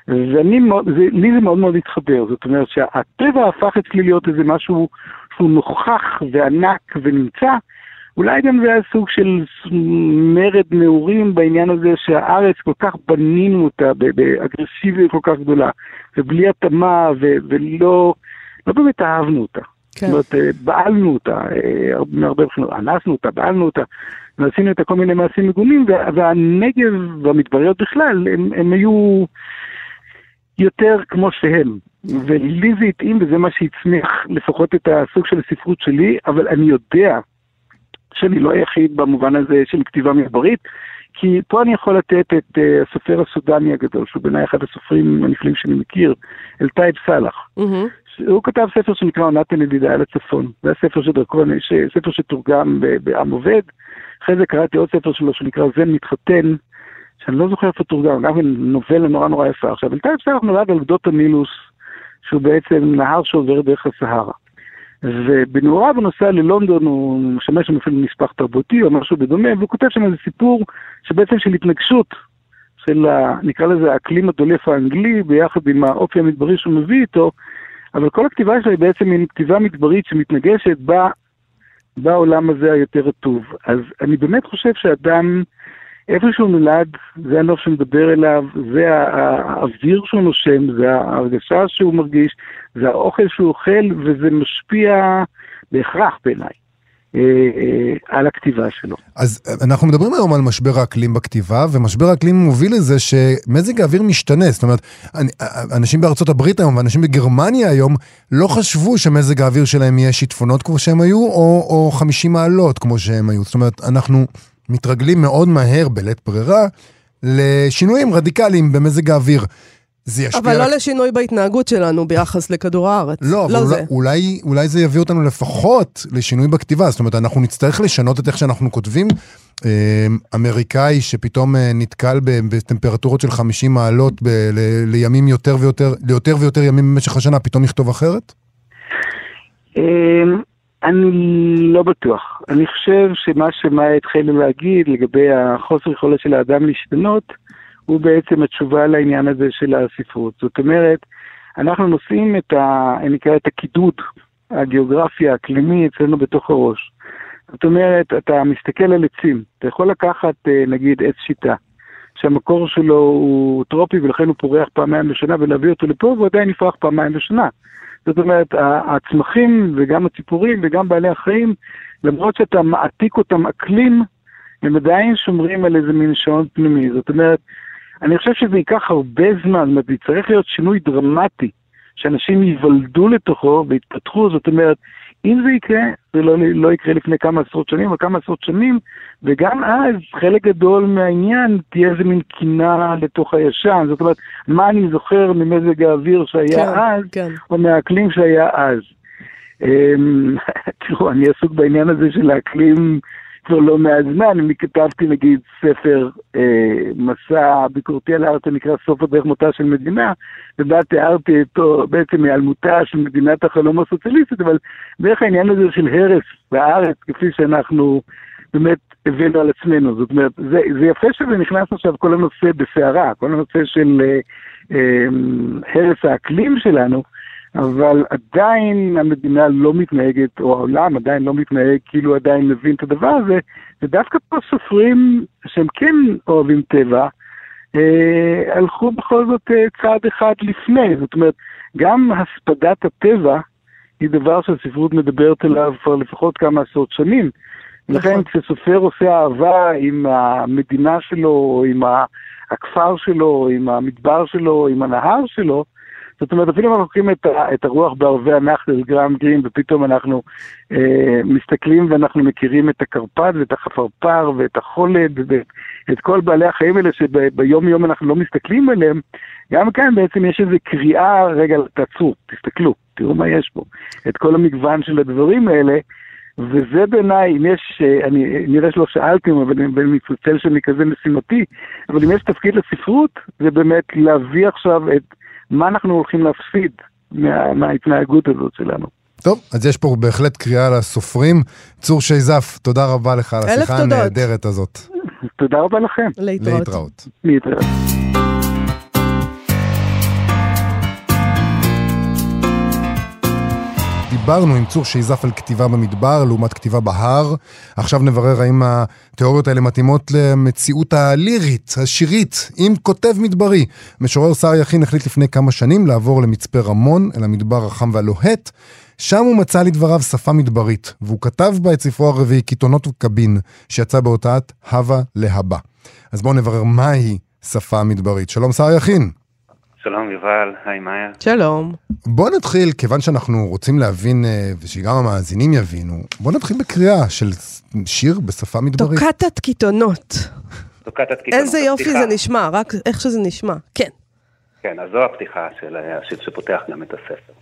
ואני, זה, לי זה מאוד מאוד התחבר, זאת אומרת שהטבע הפך אצלי להיות איזה משהו שהוא נוכח וענק ונמצא, אולי גם זה היה סוג של מרד נעורים בעניין הזה שהארץ כל כך בנינו אותה באגרסיביות כל כך גדולה, ובלי התאמה, ו- ולא לא באמת אהבנו אותה. כן. זאת אומרת, אה, בעלנו אותה, אה, מהרבה בחינות, אנסנו אותה, בעלנו אותה, ועשינו את כל מיני מעשים מגונים, והנגב והמדבריות בכלל, הם, הם היו יותר כמו שהם. ולי זה התאים וזה מה שהצמיח לפחות את הסוג של הספרות שלי, אבל אני יודע שאני לא היחיד במובן הזה של כתיבה מדברית, כי פה אני יכול לתת את uh, הסופר הסודני הגדול, שהוא בעיניי אחד הסופרים הנפלאים שאני מכיר, אלטייב סאלח. Mm-hmm. הוא כתב ספר שנקרא עונת הנדידה על הצפון. זה הספר שדרכו, ספר שתורגם בעם עובד. אחרי זה קראתי עוד ספר שלו שנקרא זן מתחתן, שאני לא זוכר איפה תורגם, גם כן נובלה נורא נורא יפה. עכשיו, אלטייב סאלח נולד על גדות הנילוס, שהוא בעצם נהר שעובר דרך הסהרה. ובנעוריו הוא נוסע ללונדון, הוא משמש שם אפילו נספח תרבותי או משהו בדומה, והוא כותב שם איזה סיפור שבעצם של התנגשות של, ה, נקרא לזה, האקלים הדולף האנגלי, ביחד עם האופי המדברי שהוא מביא איתו, אבל כל הכתיבה שלו היא בעצם מין כתיבה מדברית שמתנגשת בעולם הזה היותר רטוב. אז אני באמת חושב שאדם... איפה שהוא נולד, זה הנוף שמדבר אליו, זה האוויר שהוא נושם, זה ההרגשה שהוא מרגיש, זה האוכל שהוא אוכל, וזה משפיע בהכרח בעיניי. אה, אה, על הכתיבה שלו. אז אנחנו מדברים היום על משבר האקלים בכתיבה, ומשבר האקלים מוביל לזה שמזג האוויר משתנה. זאת אומרת, אנשים בארצות הברית היום ואנשים בגרמניה היום לא חשבו שמזג האוויר שלהם יהיה שיטפונות כמו שהם היו, או, או 50 מעלות כמו שהם היו. זאת אומרת, אנחנו מתרגלים מאוד מהר, בלית ברירה, לשינויים רדיקליים במזג האוויר. זה ישפיע... אבל לא לשינוי בהתנהגות שלנו ביחס לכדור הארץ. לא, אבל לא אולי, אולי, אולי זה יביא אותנו לפחות לשינוי בכתיבה. זאת אומרת, אנחנו נצטרך לשנות את איך שאנחנו כותבים. אה, אמריקאי שפתאום אה, נתקל בטמפרטורות של 50 מעלות ב, ל, לימים יותר ויותר, ליותר ויותר ימים במשך השנה, פתאום יכתוב אחרת? אני לא בטוח. אני חושב שמה שמאיה התחילה להגיד לגבי החוסר יכולת של האדם להשתנות, הוא בעצם התשובה לעניין הזה של הספרות. זאת אומרת, אנחנו נושאים את ה... אני אקרא את הקידוד הגיאוגרפי האקלימי אצלנו בתוך הראש. זאת אומרת, אתה מסתכל על עצים, אתה יכול לקחת אה, נגיד עץ שיטה, שהמקור שלו הוא טרופי ולכן הוא פורח פעמיים בשנה ולהביא אותו לפה והוא עדיין יפרח פעמיים בשנה. זאת אומרת, הצמחים וגם הציפורים וגם בעלי החיים, למרות שאתה מעתיק אותם אקלים, הם עדיין שומרים על איזה מין שעון פנימי. זאת אומרת, אני חושב שזה ייקח הרבה זמן, זאת אומרת, צריך להיות שינוי דרמטי, שאנשים ייוולדו לתוכו ויתפתחו, זאת אומרת, אם זה יקרה, זה לא, לא יקרה לפני כמה עשרות שנים, אבל כמה עשרות שנים, וגם אז חלק גדול מהעניין תהיה איזה מין קינה לתוך הישן. זאת אומרת, מה אני זוכר ממזג האוויר שהיה כן, אז, כן. או מהאקלים שהיה אז. אמ, תראו, אני עסוק בעניין הזה של האקלים כבר לא מעט זמן, אני כתבתי נגיד ספר אה, מסע ביקורתי על הארץ שנקרא סוף הדרך מותה של מדינה, ובה תיארתי אותו בעצם מהיעלמותה של מדינת החלום הסוציאליסטית, אבל דרך העניין הזה של הרס בארץ, כפי שאנחנו באמת הבאנו על עצמנו. זאת אומרת, זה, זה יפה שזה נכנס עכשיו כל הנושא בסערה, כל הנושא של אה, אה, הרס האקלים שלנו, אבל עדיין המדינה לא מתנהגת, או העולם עדיין לא מתנהג כאילו עדיין מבין את הדבר הזה, ודווקא פה סופרים שהם כן אוהבים טבע, אה, הלכו בכל זאת אה, צעד אחד לפני, זאת אומרת, גם הספדת הטבע היא דבר שהספרות מדברת עליו כבר לפחות כמה עשרות שנים. לכן נכון. כשסופר עושה אהבה עם המדינה שלו, עם הכפר שלו, עם המדבר שלו, עם הנהר שלו, זאת אומרת, אפילו אם אנחנו לוקחים את, את הרוח בערבי הנחל, גרם גרין, ופתאום אנחנו אה, מסתכלים ואנחנו מכירים את הקרפד ואת החפרפר ואת החולד ואת כל בעלי החיים האלה שביום יום אנחנו לא מסתכלים עליהם, גם כאן בעצם יש איזו קריאה, רגע, תעצרו, תסתכלו, תראו מה יש פה. את כל המגוון של הדברים האלה. וזה בעיניי, אם יש, אה, אני נראה שלא שאלתם, אבל אני מתנצל שאני כזה משימתי, אבל אם יש תפקיד לספרות, זה באמת להביא עכשיו את מה אנחנו הולכים להפסיד מה, מההתנהגות הזאת שלנו. טוב, אז יש פה בהחלט קריאה לסופרים. צור שייזף, תודה רבה לך על השיחה הנהדרת הזאת. תודה רבה לכם. להתראות. להתראות. להתראות. דיברנו עם צור שיזף על כתיבה במדבר לעומת כתיבה בהר. עכשיו נברר האם התיאוריות האלה מתאימות למציאות הלירית, השירית, עם כותב מדברי. משורר שר יכין החליט לפני כמה שנים לעבור למצפה רמון, אל המדבר החם והלוהט. שם הוא מצא לדבריו שפה מדברית, והוא כתב בה את ספרו הרביעי, קיתונות וקבין, שיצא בהוצאת הווה להבא. אז בואו נברר מהי שפה מדברית. שלום שר יכין. שלום יובל, היי מאיה. שלום. בוא נתחיל, כיוון שאנחנו רוצים להבין, אה, ושגם המאזינים יבינו, בוא נתחיל בקריאה של שיר בשפה מדברית. טוקטת קיתונות. טוקטת קיתונות. איזה יופי הפתיחה. זה נשמע, רק איך שזה נשמע. כן. כן, אז זו הפתיחה של השיר שפותח גם את הספר.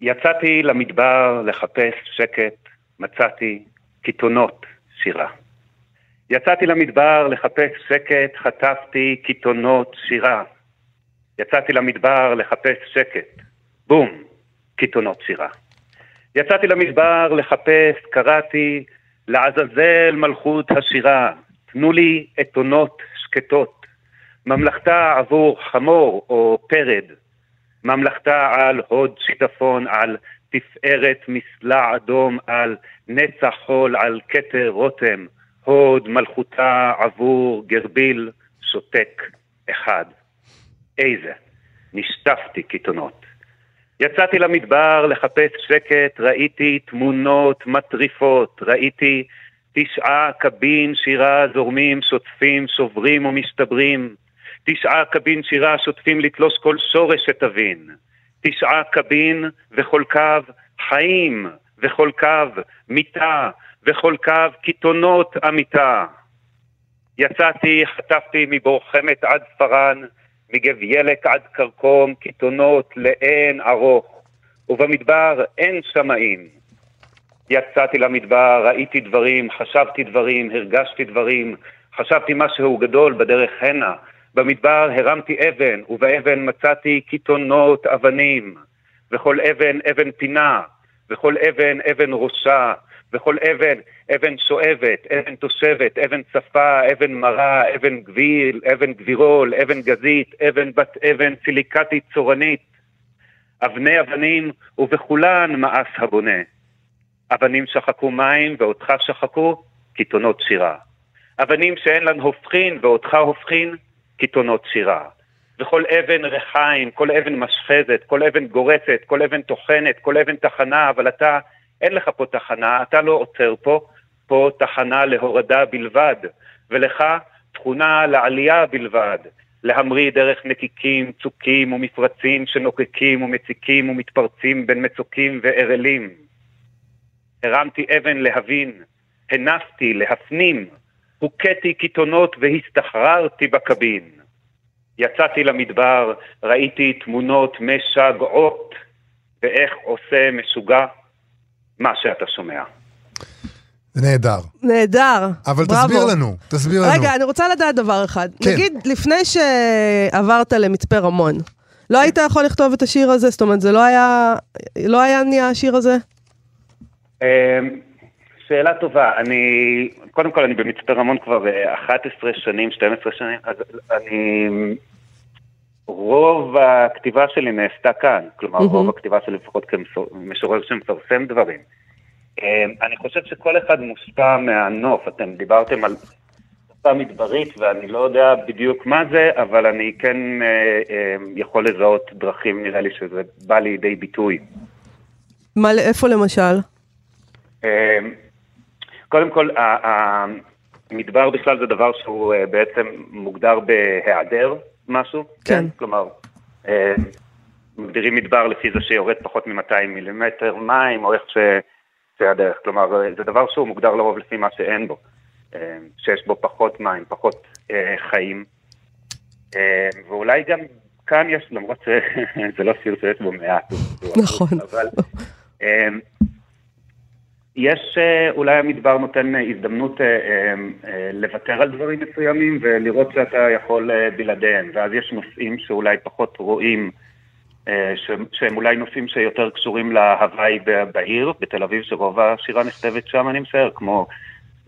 יצאתי למדבר לחפש שקט, מצאתי קיתונות שירה. יצאתי למדבר לחפש שקט, חטפתי קיתונות שירה. יצאתי למדבר לחפש שקט, בום, קיתונות שירה. יצאתי למדבר לחפש, קראתי, לעזאזל מלכות השירה, תנו לי אתונות שקטות, ממלכתה עבור חמור או פרד, ממלכתה על הוד שיטפון, על תפארת מסלע אדום, על נצח חול, על כתר רותם, הוד מלכותה עבור גרביל שותק אחד. איזה, נשטפתי קיתונות. יצאתי למדבר לחפש שקט, ראיתי תמונות מטריפות, ראיתי תשעה קבין שירה זורמים, שוטפים, שוברים ומסתברים. תשעה קבין שירה שוטפים לתלוש כל שורש שתבין. תשעה קבין וכל קו חיים, וכל קו מיטה, וכל קו קיתונות אמיתה. יצאתי, חטפתי מבור חמת עד פארן, מגב ילק עד כרכום, קיתונות לאין ארוך, ובמדבר אין שמאים. יצאתי למדבר, ראיתי דברים, חשבתי דברים, הרגשתי דברים, חשבתי משהו גדול בדרך הנה. במדבר הרמתי אבן, ובאבן מצאתי קיתונות אבנים, וכל אבן אבן פינה, וכל אבן אבן ראשה, וכל אבן אבן שואבת, אבן תושבת, אבן צפה, אבן מרה, אבן גביל, אבן גבירול, אבן גזית, אבן בת אבן סיליקטית צורנית. אבני אבנים, ובכולן מאס הבונה. אבנים שחקו מים, ואותך שחקו, קיתונות שירה. אבנים שאין להן הופכין, ואותך הופכין, קיתונות שירה. וכל אבן ריחיים, כל אבן משחזת, כל אבן גורסת, כל אבן טוחנת, כל אבן תחנה, אבל אתה, אין לך פה תחנה, אתה לא עוצר פה, פה תחנה להורדה בלבד, ולך תכונה לעלייה בלבד, להמריא דרך נקיקים, צוקים ומפרצים שנוקקים ומציקים ומתפרצים בין מצוקים וערלים. הרמתי אבן להבין, הנסתי להפנים, הוכיתי קיתונות והסתחררתי בקבין. יצאתי למדבר, ראיתי תמונות משגעות, ואיך עושה משוגע מה שאתה שומע. זה נהדר. נהדר. אבל בראבו. תסביר לנו, תסביר לנו. רגע, אני רוצה לדעת דבר אחד. כן. נגיד, לפני שעברת למצפה רמון, לא היית יכול לכתוב את השיר הזה? זאת אומרת, זה לא היה, לא היה נהיה השיר הזה? אמ, שאלה טובה, אני, קודם כל אני במצפה רמון כבר אה, 11 שנים, 12 שנים, אז אני, רוב הכתיבה שלי נעשתה כאן, כלומר מהמם. רוב הכתיבה שלי לפחות כמשורר שמפרסם דברים. אמ, אני חושב שכל אחד מושפע מהנוף, אתם דיברתם על שפה מדברית ואני לא יודע בדיוק מה זה, אבל אני כן אה, אה, יכול לזהות דרכים, נראה לי שזה בא לידי ביטוי. מה, איפה למשל? אמ, קודם כל, המדבר בכלל זה דבר שהוא אה, בעצם מוגדר בהיעדר משהו. כן. כלומר, אה, מגדירים מדבר לפי זה שיורד פחות מ-200 מילימטר מים, או איך ש... שהדרך. כלומר, אה, זה דבר שהוא מוגדר לרוב לפי מה שאין בו. אה, שיש בו פחות מים, פחות אה, חיים. אה, ואולי גם כאן יש, למרות שזה לא שיר שיש בו מעט. נכון. אבל... יש, אה, אולי המדבר נותן אה, הזדמנות אה, אה, אה, לוותר על דברים מסוימים ולראות שאתה יכול אה, בלעדיהם, ואז יש נושאים שאולי פחות רואים, אה, ש- שהם אולי נושאים שיותר קשורים להוואי בעיר, בתל אביב, שרוב השירה נכתבת שם, אני משער, כמו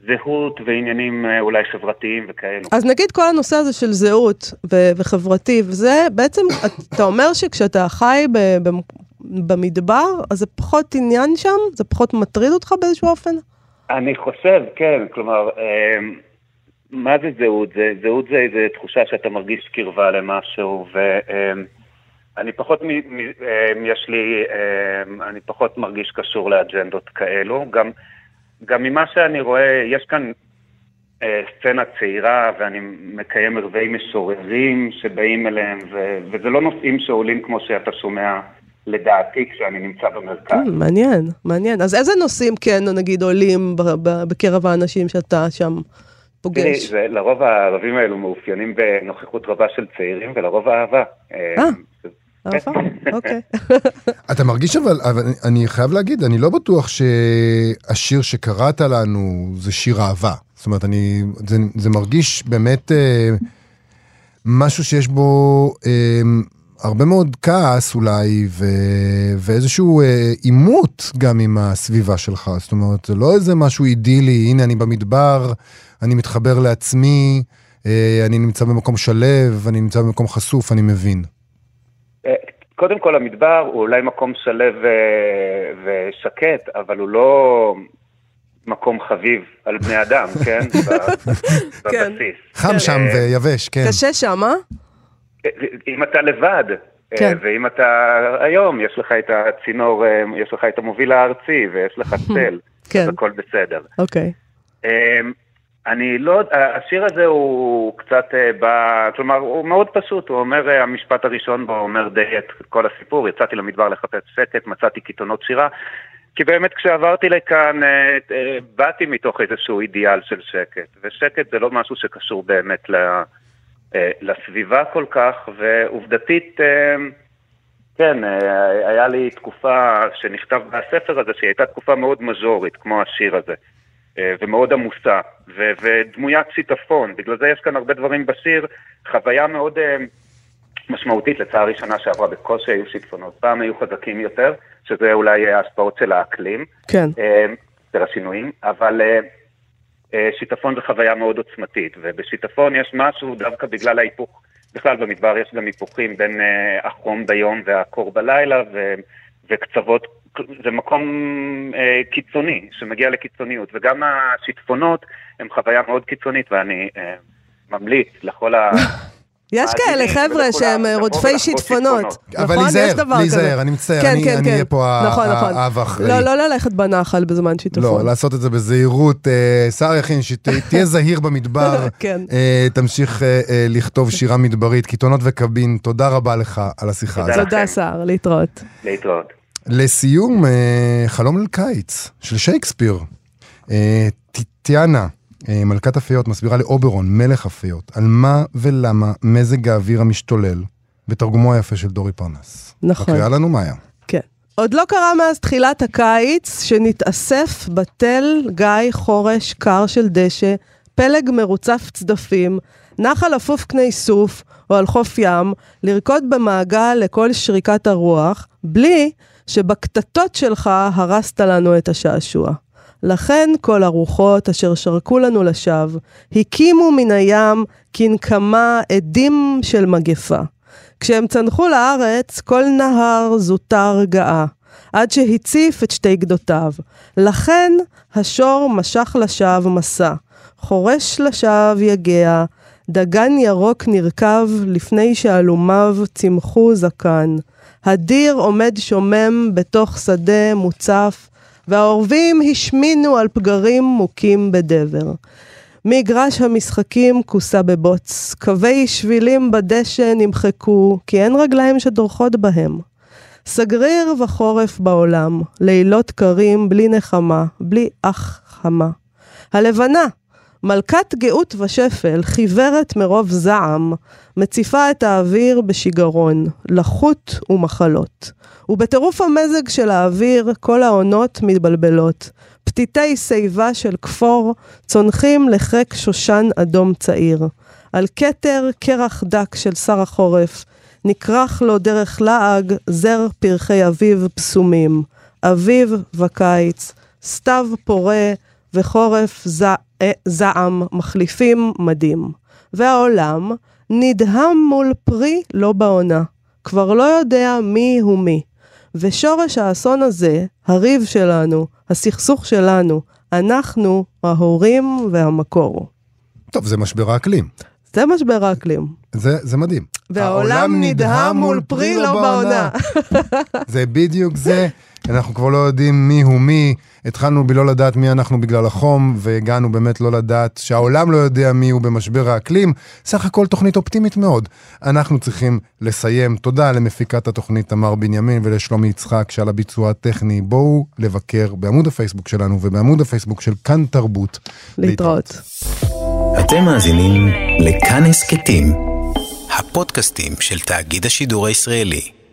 זהות ועניינים אולי חברתיים וכאלו. אז נגיד כל הנושא הזה של זהות ו- וחברתי, וזה בעצם, אתה אומר שכשאתה חי במדבר, אז זה פחות עניין שם? זה פחות מטריד אותך באיזשהו אופן? אני חושב, כן, כלומר, אמ, מה זה זהות? זה, זהות זה איזו תחושה שאתה מרגיש קרבה למשהו, ואני פחות, מ, אמ, יש לי, אמ, אני פחות מרגיש קשור לאג'נדות כאלו. גם, גם ממה שאני רואה, יש כאן אה, סצנה צעירה, ואני מקיים ערבי משוררים שבאים אליהם, ו, וזה לא נושאים שעולים כמו שאתה שומע. לדעתי, כשאני נמצא במרכז. Mm, מעניין, מעניין. אז איזה נושאים כן, נגיד, עולים בקרב האנשים שאתה שם פוגש? תראי, לרוב הערבים האלו מאופיינים בנוכחות רבה של צעירים, ולרוב אהבה. אה, אהבה, אוקיי. אתה מרגיש אבל, אבל אני חייב להגיד, אני לא בטוח שהשיר שקראת לנו זה שיר אהבה. זאת אומרת, אני, זה, זה מרגיש באמת אה, משהו שיש בו אה, הרבה מאוד כעס אולי, ו... ואיזשהו אה, עימות אה, גם עם הסביבה שלך. זאת אומרת, זה לא איזה משהו אידילי, הנה אני במדבר, אני מתחבר לעצמי, אה, אני נמצא במקום שלב, אני נמצא במקום חשוף, אני מבין. אה, קודם כל, המדבר הוא אולי מקום שלב אה, ושקט, אבל הוא לא מקום חביב על בני אדם, כן? כן. בבסיס. חם שם ויבש, כן. קשה שם, אה? אם אתה לבד, כן. ואם אתה היום, יש לך את הצינור, יש לך את המוביל הארצי ויש לך צל, כן. אז הכל בסדר. אוקיי. אני לא, השיר הזה הוא קצת בא, כלומר, הוא מאוד פשוט, הוא אומר, המשפט הראשון בו אומר די את כל הסיפור, יצאתי למדבר לחפש שקט, מצאתי קיתונות שירה, כי באמת כשעברתי לכאן, באתי מתוך איזשהו אידיאל של שקט, ושקט זה לא משהו שקשור באמת ל... לסביבה כל כך, ועובדתית, כן, היה לי תקופה שנכתב בספר הזה, שהיא הייתה תקופה מאוד מז'ורית, כמו השיר הזה, ומאוד עמוסה, ו- ודמוית שיטפון, בגלל זה יש כאן הרבה דברים בשיר, חוויה מאוד משמעותית, לצערי שנה שעברה בקושי היו שיטפונות, פעם היו חזקים יותר, שזה אולי ההשפעות של האקלים, כן. של השינויים, אבל... שיטפון זה חוויה מאוד עוצמתית, ובשיטפון יש משהו דווקא בגלל ההיפוך, בכלל במדבר יש גם היפוכים בין uh, החום ביום והקור בלילה, ו, וקצוות, זה מקום uh, קיצוני, שמגיע לקיצוניות, וגם השיטפונות הם חוויה מאוד קיצונית, ואני ממליץ לכל ה... יש כאלה חבר'ה שהם רודפי שיטפונות. אבל להיזהר, להיזהר, אני מצטער, כן, אני אהיה פה נכון, האב האחראי. לא, לא ללכת בנחל בזמן שיטפון. לא, לעשות את זה בזהירות. שר יכין, תהיה זהיר במדבר. כן. תמשיך לכתוב שירה מדברית, קיתונות וקבין, תודה רבה לך על השיחה הזאת. תודה, שר, להתראות. להתראות. לסיום, חלום לקיץ של שייקספיר. טיטיאנה. מלכת הפיות מסבירה לאוברון, מלך הפיות, על מה ולמה מזג האוויר המשתולל, בתרגומו היפה של דורי פרנס. נכון. מקריאה לנו מאיה. כן. עוד לא קרה מאז תחילת הקיץ שנתאסף בתל גיא חורש קר של דשא, פלג מרוצף צדפים, נחל אפוף קני סוף או על חוף ים, לרקוד במעגל לכל שריקת הרוח, בלי שבקטטות שלך הרסת לנו את השעשוע. לכן כל הרוחות אשר שרקו לנו לשווא, הקימו מן הים כנקמה עדים של מגפה. כשהם צנחו לארץ, כל נהר זוטר גאה, עד שהציף את שתי גדותיו. לכן השור משך לשווא מסע, חורש לשווא יגע, דגן ירוק נרקב לפני שאלומיו צמחו זקן. הדיר עומד שומם בתוך שדה מוצף, והעורבים השמינו על פגרים מוכים בדבר. מגרש המשחקים כוסה בבוץ, קווי שבילים בדשא נמחקו, כי אין רגליים שדורכות בהם. סגריר וחורף בעולם, לילות קרים בלי נחמה, בלי אח חמה. הלבנה, מלכת גאות ושפל, חיוורת מרוב זעם, מציפה את האוויר בשיגרון, לחות ומחלות. ובטירוף המזג של האוויר, כל העונות מתבלבלות. פתיתי שיבה של כפור צונחים לחק שושן אדום צעיר. על כתר קרח דק של שר החורף, נכרך לו דרך לעג זר פרחי אביב פסומים. אביב וקיץ, סתיו פורה וחורף זע... זעם מחליפים מדים. והעולם נדהם מול פרי לא בעונה. כבר לא יודע מי הוא מי. ושורש האסון הזה, הריב שלנו, הסכסוך שלנו, אנחנו ההורים והמקור. טוב, זה משבר האקלים. זה משבר האקלים. זה, זה מדהים. והעולם נדהם מול פרי לא בעונה. זה בדיוק זה. אנחנו כבר לא יודעים מי הוא מי. התחלנו בלא לדעת מי אנחנו בגלל החום, והגענו באמת לא לדעת שהעולם לא יודע מי הוא במשבר האקלים. סך הכל תוכנית אופטימית מאוד. אנחנו צריכים לסיים. תודה למפיקת התוכנית תמר בנימין ולשלומי יצחק שעל הביצוע הטכני. בואו לבקר בעמוד הפייסבוק שלנו ובעמוד הפייסבוק של כאן תרבות. להתראות. אתם מאזינים לכאן הסכתים, הפודקאסטים של תאגיד השידור הישראלי.